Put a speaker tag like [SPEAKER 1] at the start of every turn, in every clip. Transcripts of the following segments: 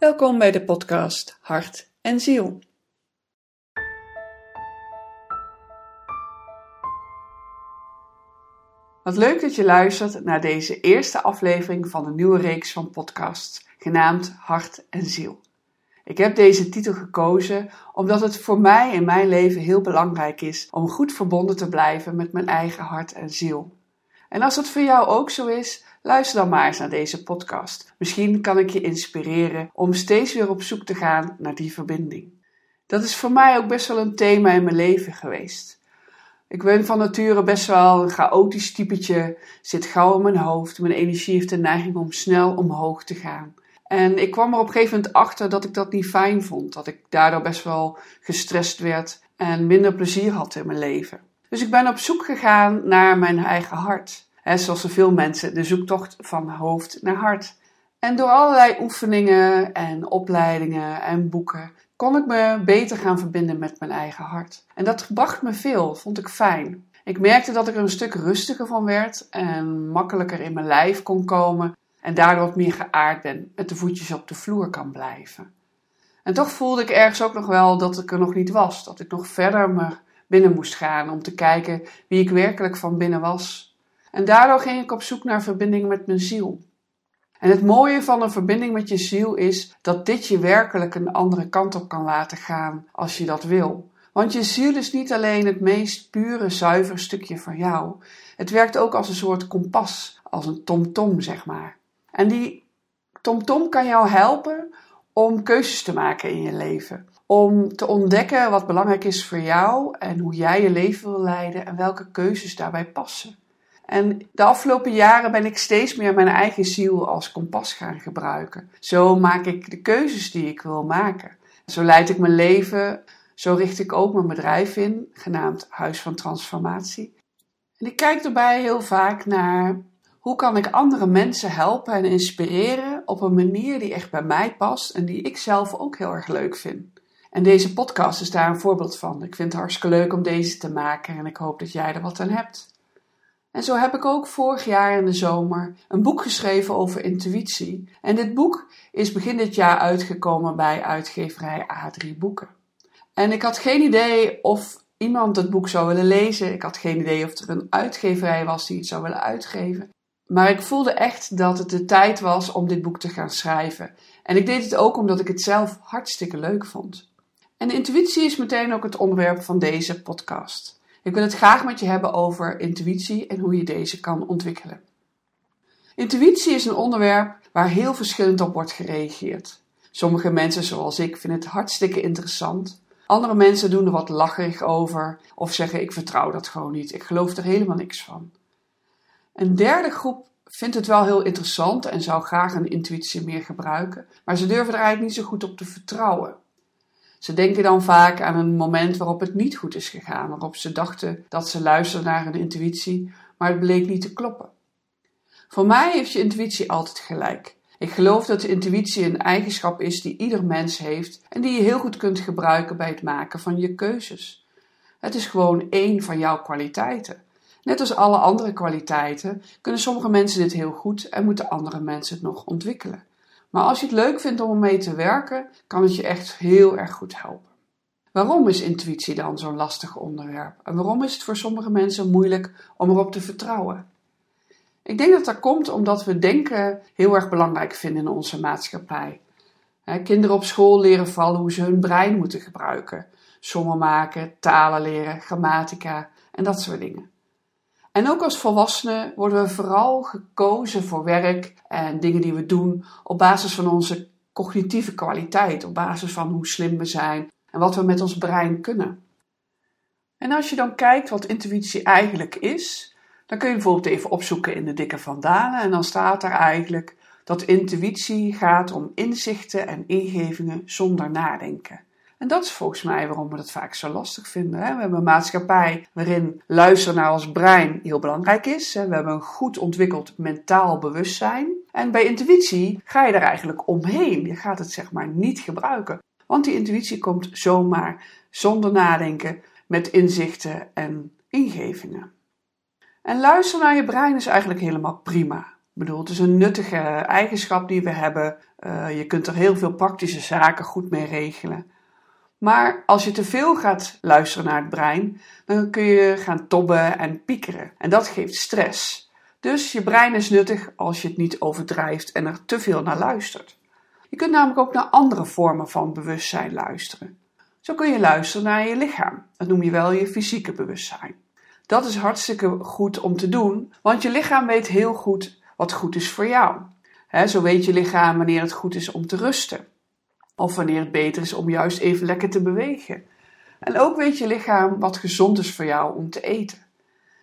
[SPEAKER 1] Welkom bij de podcast Hart en Ziel. Wat leuk dat je luistert naar deze eerste aflevering van de nieuwe reeks van podcasts, genaamd Hart en Ziel. Ik heb deze titel gekozen omdat het voor mij in mijn leven heel belangrijk is om goed verbonden te blijven met mijn eigen hart en ziel. En als dat voor jou ook zo is, luister dan maar eens naar deze podcast. Misschien kan ik je inspireren om steeds weer op zoek te gaan naar die verbinding. Dat is voor mij ook best wel een thema in mijn leven geweest. Ik ben van nature best wel een chaotisch typetje, zit gauw in mijn hoofd. Mijn energie heeft de neiging om snel omhoog te gaan. En ik kwam er op gegeven moment achter dat ik dat niet fijn vond. Dat ik daardoor best wel gestrest werd en minder plezier had in mijn leven. Dus ik ben op zoek gegaan naar mijn eigen hart. Zoals zoveel mensen, de zoektocht van hoofd naar hart. En door allerlei oefeningen en opleidingen en boeken kon ik me beter gaan verbinden met mijn eigen hart. En dat bracht me veel, vond ik fijn. Ik merkte dat ik er een stuk rustiger van werd en makkelijker in mijn lijf kon komen en daardoor meer geaard ben, met de voetjes op de vloer kan blijven. En toch voelde ik ergens ook nog wel dat ik er nog niet was, dat ik nog verder me binnen moest gaan om te kijken wie ik werkelijk van binnen was. En daardoor ging ik op zoek naar verbinding met mijn ziel. En het mooie van een verbinding met je ziel is dat dit je werkelijk een andere kant op kan laten gaan als je dat wil. Want je ziel is niet alleen het meest pure, zuiver stukje van jou. Het werkt ook als een soort kompas, als een tomtom, zeg maar. En die tomtom kan jou helpen om keuzes te maken in je leven. Om te ontdekken wat belangrijk is voor jou en hoe jij je leven wil leiden en welke keuzes daarbij passen. En de afgelopen jaren ben ik steeds meer mijn eigen ziel als kompas gaan gebruiken. Zo maak ik de keuzes die ik wil maken. Zo leid ik mijn leven, zo richt ik ook mijn bedrijf in, genaamd Huis van Transformatie. En ik kijk erbij heel vaak naar hoe kan ik andere mensen helpen en inspireren op een manier die echt bij mij past en die ik zelf ook heel erg leuk vind. En deze podcast is daar een voorbeeld van. Ik vind het hartstikke leuk om deze te maken en ik hoop dat jij er wat aan hebt. En zo heb ik ook vorig jaar in de zomer een boek geschreven over intuïtie. En dit boek is begin dit jaar uitgekomen bij uitgeverij A3 Boeken. En ik had geen idee of iemand het boek zou willen lezen. Ik had geen idee of er een uitgeverij was die het zou willen uitgeven. Maar ik voelde echt dat het de tijd was om dit boek te gaan schrijven. En ik deed het ook omdat ik het zelf hartstikke leuk vond. En intuïtie is meteen ook het onderwerp van deze podcast. Ik wil het graag met je hebben over intuïtie en hoe je deze kan ontwikkelen. Intuïtie is een onderwerp waar heel verschillend op wordt gereageerd. Sommige mensen, zoals ik, vinden het hartstikke interessant. Andere mensen doen er wat lacherig over of zeggen: Ik vertrouw dat gewoon niet, ik geloof er helemaal niks van. Een derde groep vindt het wel heel interessant en zou graag een intuïtie meer gebruiken, maar ze durven er eigenlijk niet zo goed op te vertrouwen. Ze denken dan vaak aan een moment waarop het niet goed is gegaan, waarop ze dachten dat ze luisterden naar hun intuïtie, maar het bleek niet te kloppen. Voor mij heeft je intuïtie altijd gelijk. Ik geloof dat de intuïtie een eigenschap is die ieder mens heeft en die je heel goed kunt gebruiken bij het maken van je keuzes. Het is gewoon één van jouw kwaliteiten. Net als alle andere kwaliteiten kunnen sommige mensen dit heel goed en moeten andere mensen het nog ontwikkelen. Maar als je het leuk vindt om ermee te werken, kan het je echt heel erg goed helpen. Waarom is intuïtie dan zo'n lastig onderwerp? En waarom is het voor sommige mensen moeilijk om erop te vertrouwen? Ik denk dat dat komt omdat we denken heel erg belangrijk vinden in onze maatschappij. Kinderen op school leren vooral hoe ze hun brein moeten gebruiken. Sommen maken, talen leren, grammatica en dat soort dingen. En ook als volwassenen worden we vooral gekozen voor werk en dingen die we doen op basis van onze cognitieve kwaliteit, op basis van hoe slim we zijn en wat we met ons brein kunnen. En als je dan kijkt wat intuïtie eigenlijk is, dan kun je bijvoorbeeld even opzoeken in de dikke vandalen en dan staat er eigenlijk dat intuïtie gaat om inzichten en ingevingen zonder nadenken. En dat is volgens mij waarom we dat vaak zo lastig vinden. We hebben een maatschappij waarin luisteren naar ons brein heel belangrijk is. We hebben een goed ontwikkeld mentaal bewustzijn. En bij intuïtie ga je er eigenlijk omheen. Je gaat het zeg maar niet gebruiken. Want die intuïtie komt zomaar zonder nadenken met inzichten en ingevingen. En luisteren naar je brein is eigenlijk helemaal prima. Ik bedoel, het is een nuttige eigenschap die we hebben. Uh, je kunt er heel veel praktische zaken goed mee regelen. Maar als je te veel gaat luisteren naar het brein, dan kun je gaan tobben en piekeren. En dat geeft stress. Dus je brein is nuttig als je het niet overdrijft en er te veel naar luistert. Je kunt namelijk ook naar andere vormen van bewustzijn luisteren. Zo kun je luisteren naar je lichaam. Dat noem je wel je fysieke bewustzijn. Dat is hartstikke goed om te doen, want je lichaam weet heel goed wat goed is voor jou. zo weet je lichaam wanneer het goed is om te rusten. Of wanneer het beter is om juist even lekker te bewegen. En ook weet je lichaam wat gezond is voor jou om te eten.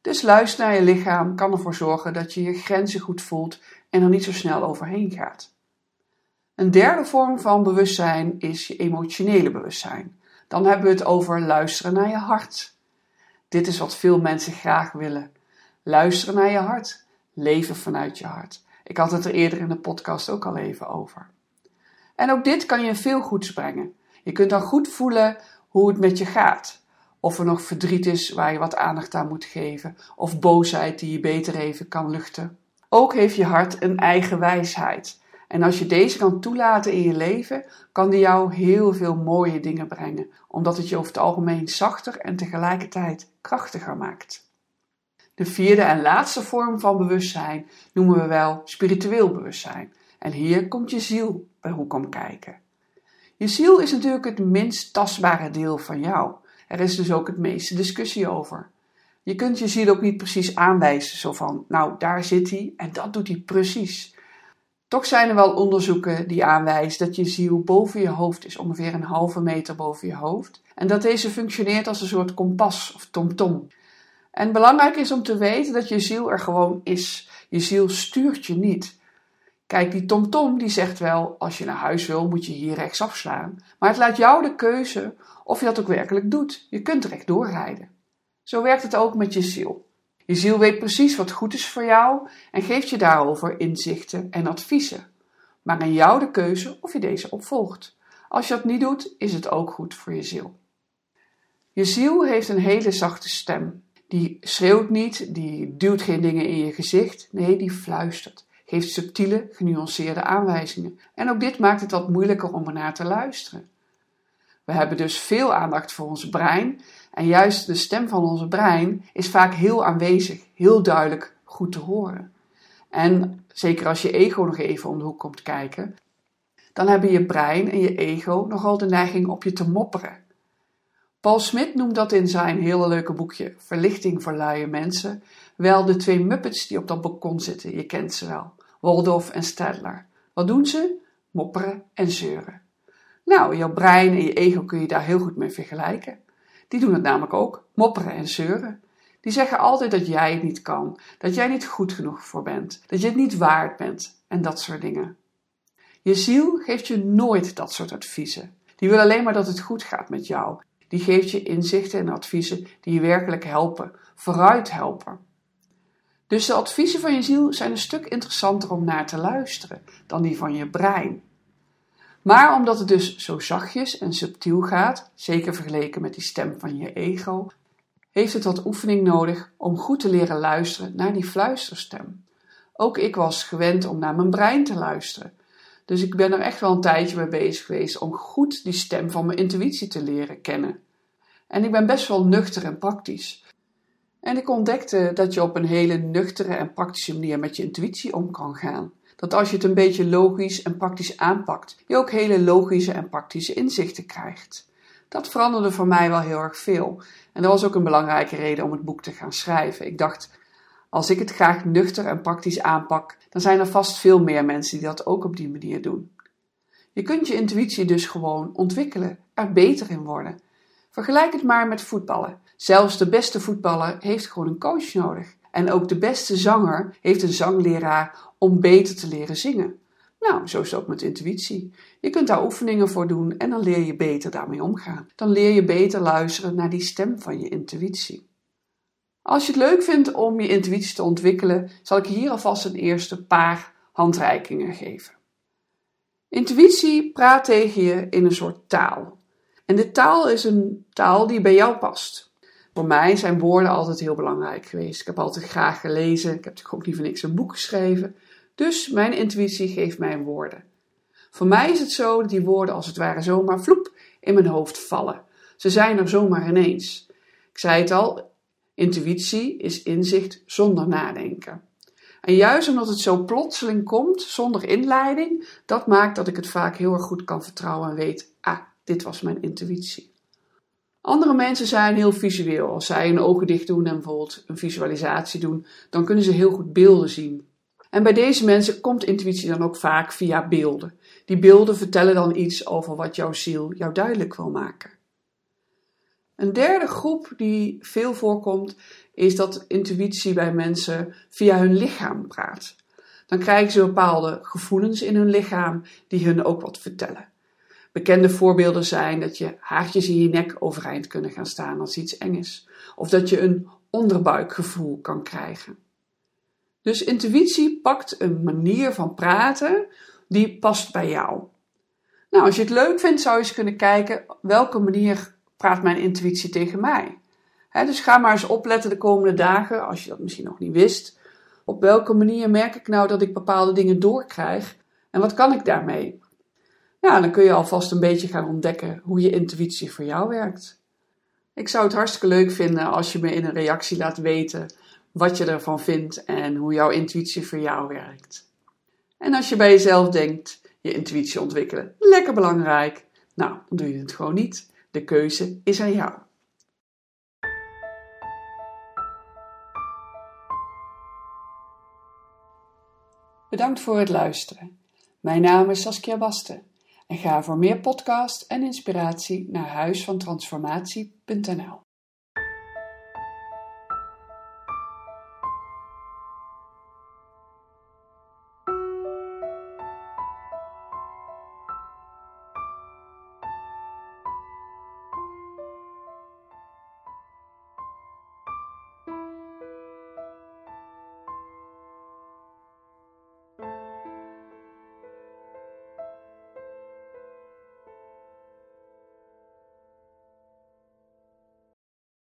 [SPEAKER 1] Dus luister naar je lichaam kan ervoor zorgen dat je je grenzen goed voelt en er niet zo snel overheen gaat. Een derde vorm van bewustzijn is je emotionele bewustzijn. Dan hebben we het over luisteren naar je hart. Dit is wat veel mensen graag willen. Luisteren naar je hart. Leven vanuit je hart. Ik had het er eerder in de podcast ook al even over. En ook dit kan je veel goeds brengen. Je kunt dan goed voelen hoe het met je gaat. Of er nog verdriet is waar je wat aandacht aan moet geven, of boosheid die je beter even kan luchten. Ook heeft je hart een eigen wijsheid. En als je deze kan toelaten in je leven, kan die jou heel veel mooie dingen brengen, omdat het je over het algemeen zachter en tegelijkertijd krachtiger maakt. De vierde en laatste vorm van bewustzijn noemen we wel spiritueel bewustzijn. En hier komt je ziel bij hoe kijken. Je ziel is natuurlijk het minst tastbare deel van jou. Er is dus ook het meeste discussie over. Je kunt je ziel ook niet precies aanwijzen, zo van, nou daar zit hij en dat doet hij precies. Toch zijn er wel onderzoeken die aanwijzen dat je ziel boven je hoofd is, ongeveer een halve meter boven je hoofd, en dat deze functioneert als een soort kompas of tomtom. En belangrijk is om te weten dat je ziel er gewoon is. Je ziel stuurt je niet. Kijk, die tomtom die zegt wel, als je naar huis wil, moet je hier rechts afslaan. Maar het laat jou de keuze of je dat ook werkelijk doet. Je kunt recht doorrijden. Zo werkt het ook met je ziel. Je ziel weet precies wat goed is voor jou en geeft je daarover inzichten en adviezen. Maar aan jou de keuze of je deze opvolgt. Als je dat niet doet, is het ook goed voor je ziel. Je ziel heeft een hele zachte stem. Die schreeuwt niet, die duwt geen dingen in je gezicht. Nee, die fluistert geeft subtiele, genuanceerde aanwijzingen. En ook dit maakt het wat moeilijker om ernaar te luisteren. We hebben dus veel aandacht voor ons brein en juist de stem van ons brein is vaak heel aanwezig, heel duidelijk goed te horen. En zeker als je ego nog even om de hoek komt kijken, dan hebben je brein en je ego nogal de neiging op je te mopperen. Paul Smit noemt dat in zijn hele leuke boekje Verlichting voor luie mensen wel de twee muppets die op dat balkon zitten. Je kent ze wel. Waldorf en Stadler. Wat doen ze? Mopperen en zeuren. Nou, jouw brein en je ego kun je daar heel goed mee vergelijken. Die doen het namelijk ook, mopperen en zeuren. Die zeggen altijd dat jij het niet kan, dat jij niet goed genoeg voor bent, dat je het niet waard bent en dat soort dingen. Je ziel geeft je nooit dat soort adviezen. Die wil alleen maar dat het goed gaat met jou. Die geeft je inzichten en adviezen die je werkelijk helpen, vooruit helpen. Dus de adviezen van je ziel zijn een stuk interessanter om naar te luisteren dan die van je brein. Maar omdat het dus zo zachtjes en subtiel gaat, zeker vergeleken met die stem van je ego, heeft het wat oefening nodig om goed te leren luisteren naar die fluisterstem. Ook ik was gewend om naar mijn brein te luisteren. Dus ik ben er echt wel een tijdje mee bezig geweest om goed die stem van mijn intuïtie te leren kennen. En ik ben best wel nuchter en praktisch. En ik ontdekte dat je op een hele nuchtere en praktische manier met je intuïtie om kan gaan. Dat als je het een beetje logisch en praktisch aanpakt, je ook hele logische en praktische inzichten krijgt. Dat veranderde voor mij wel heel erg veel. En dat was ook een belangrijke reden om het boek te gaan schrijven. Ik dacht, als ik het graag nuchter en praktisch aanpak, dan zijn er vast veel meer mensen die dat ook op die manier doen. Je kunt je intuïtie dus gewoon ontwikkelen, er beter in worden. Vergelijk het maar met voetballen. Zelfs de beste voetballer heeft gewoon een coach nodig. En ook de beste zanger heeft een zangleraar om beter te leren zingen. Nou, zo is het ook met intuïtie. Je kunt daar oefeningen voor doen en dan leer je beter daarmee omgaan. Dan leer je beter luisteren naar die stem van je intuïtie. Als je het leuk vindt om je intuïtie te ontwikkelen, zal ik hier alvast een eerste paar handreikingen geven. Intuïtie praat tegen je in een soort taal. En de taal is een taal die bij jou past. Voor mij zijn woorden altijd heel belangrijk geweest. Ik heb altijd graag gelezen. Ik heb natuurlijk ook niet voor niks een boek geschreven. Dus mijn intuïtie geeft mij woorden. Voor mij is het zo dat die woorden als het ware zomaar vloep in mijn hoofd vallen. Ze zijn er zomaar ineens. Ik zei het al, intuïtie is inzicht zonder nadenken. En juist omdat het zo plotseling komt, zonder inleiding, dat maakt dat ik het vaak heel erg goed kan vertrouwen en weet, ah, dit was mijn intuïtie. Andere mensen zijn heel visueel. Als zij hun ogen dicht doen en bijvoorbeeld een visualisatie doen, dan kunnen ze heel goed beelden zien. En bij deze mensen komt intuïtie dan ook vaak via beelden. Die beelden vertellen dan iets over wat jouw ziel jou duidelijk wil maken. Een derde groep die veel voorkomt, is dat intuïtie bij mensen via hun lichaam praat. Dan krijgen ze bepaalde gevoelens in hun lichaam die hun ook wat vertellen. Bekende voorbeelden zijn dat je haartjes in je nek overeind kunnen gaan staan als iets eng is, of dat je een onderbuikgevoel kan krijgen. Dus intuïtie pakt een manier van praten die past bij jou. Nou, als je het leuk vindt, zou je eens kunnen kijken welke manier praat mijn intuïtie tegen mij. dus ga maar eens opletten de komende dagen, als je dat misschien nog niet wist. Op welke manier merk ik nou dat ik bepaalde dingen doorkrijg en wat kan ik daarmee? Ja, dan kun je alvast een beetje gaan ontdekken hoe je intuïtie voor jou werkt. Ik zou het hartstikke leuk vinden als je me in een reactie laat weten wat je ervan vindt en hoe jouw intuïtie voor jou werkt. En als je bij jezelf denkt, je intuïtie ontwikkelen, lekker belangrijk, nou, doe je het gewoon niet. De keuze is aan jou. Bedankt voor het luisteren. Mijn naam is Saskia Basten en ga voor meer podcast en inspiratie naar huisvantransformatie.nl.